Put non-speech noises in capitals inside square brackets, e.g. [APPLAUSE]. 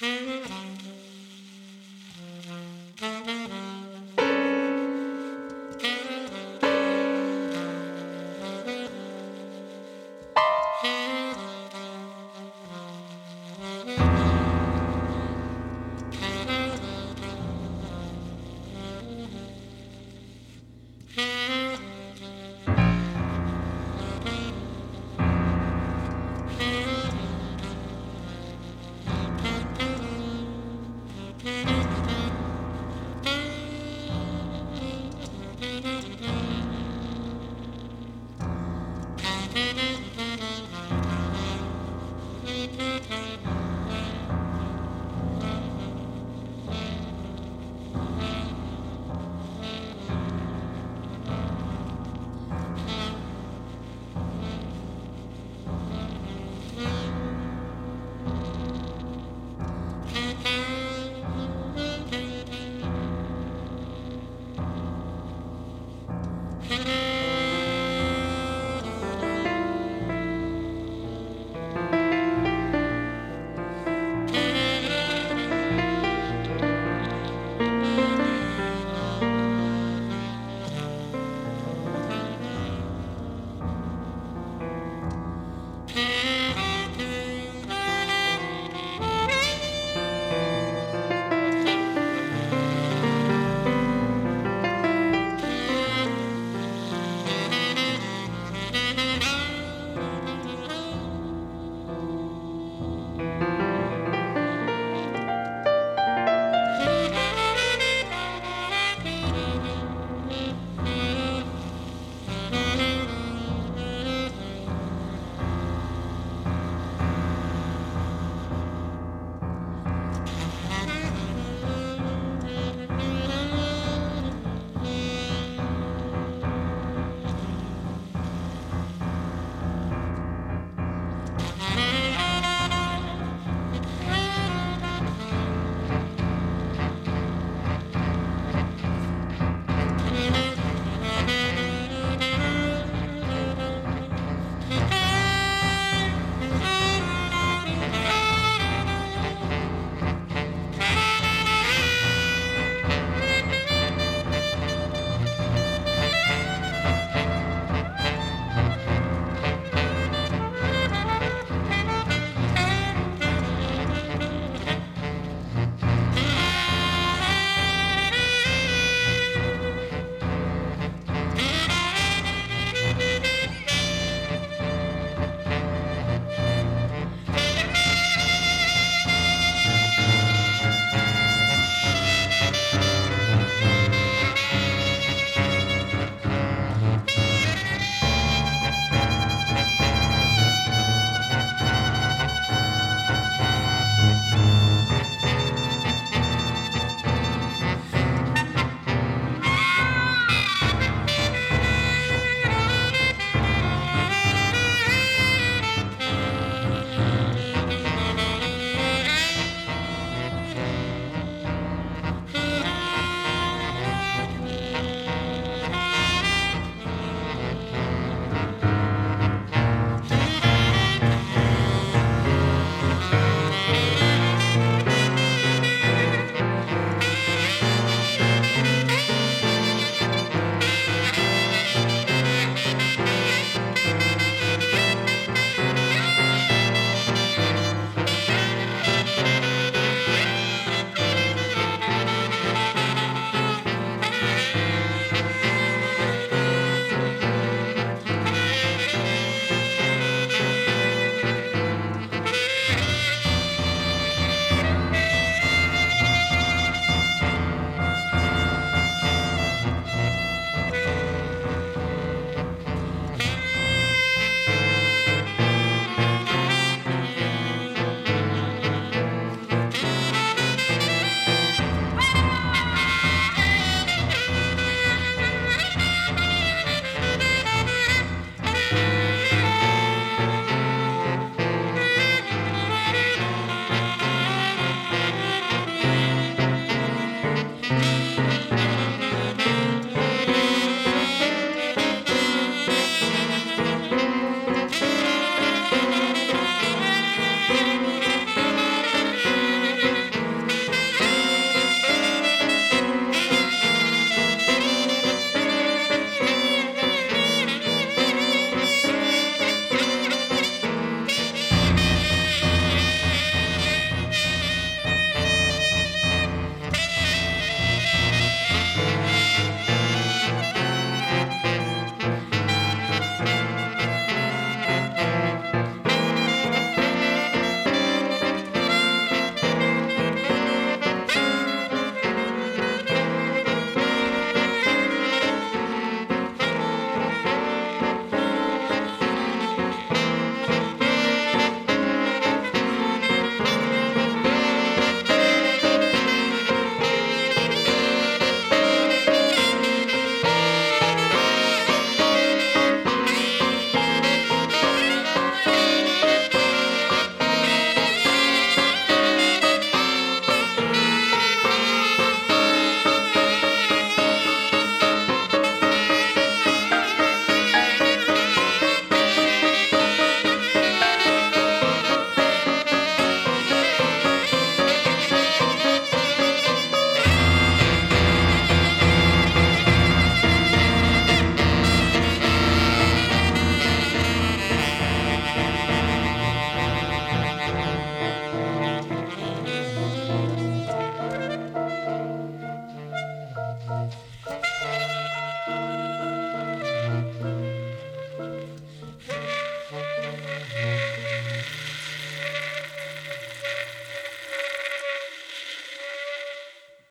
Mm-hmm. [LAUGHS]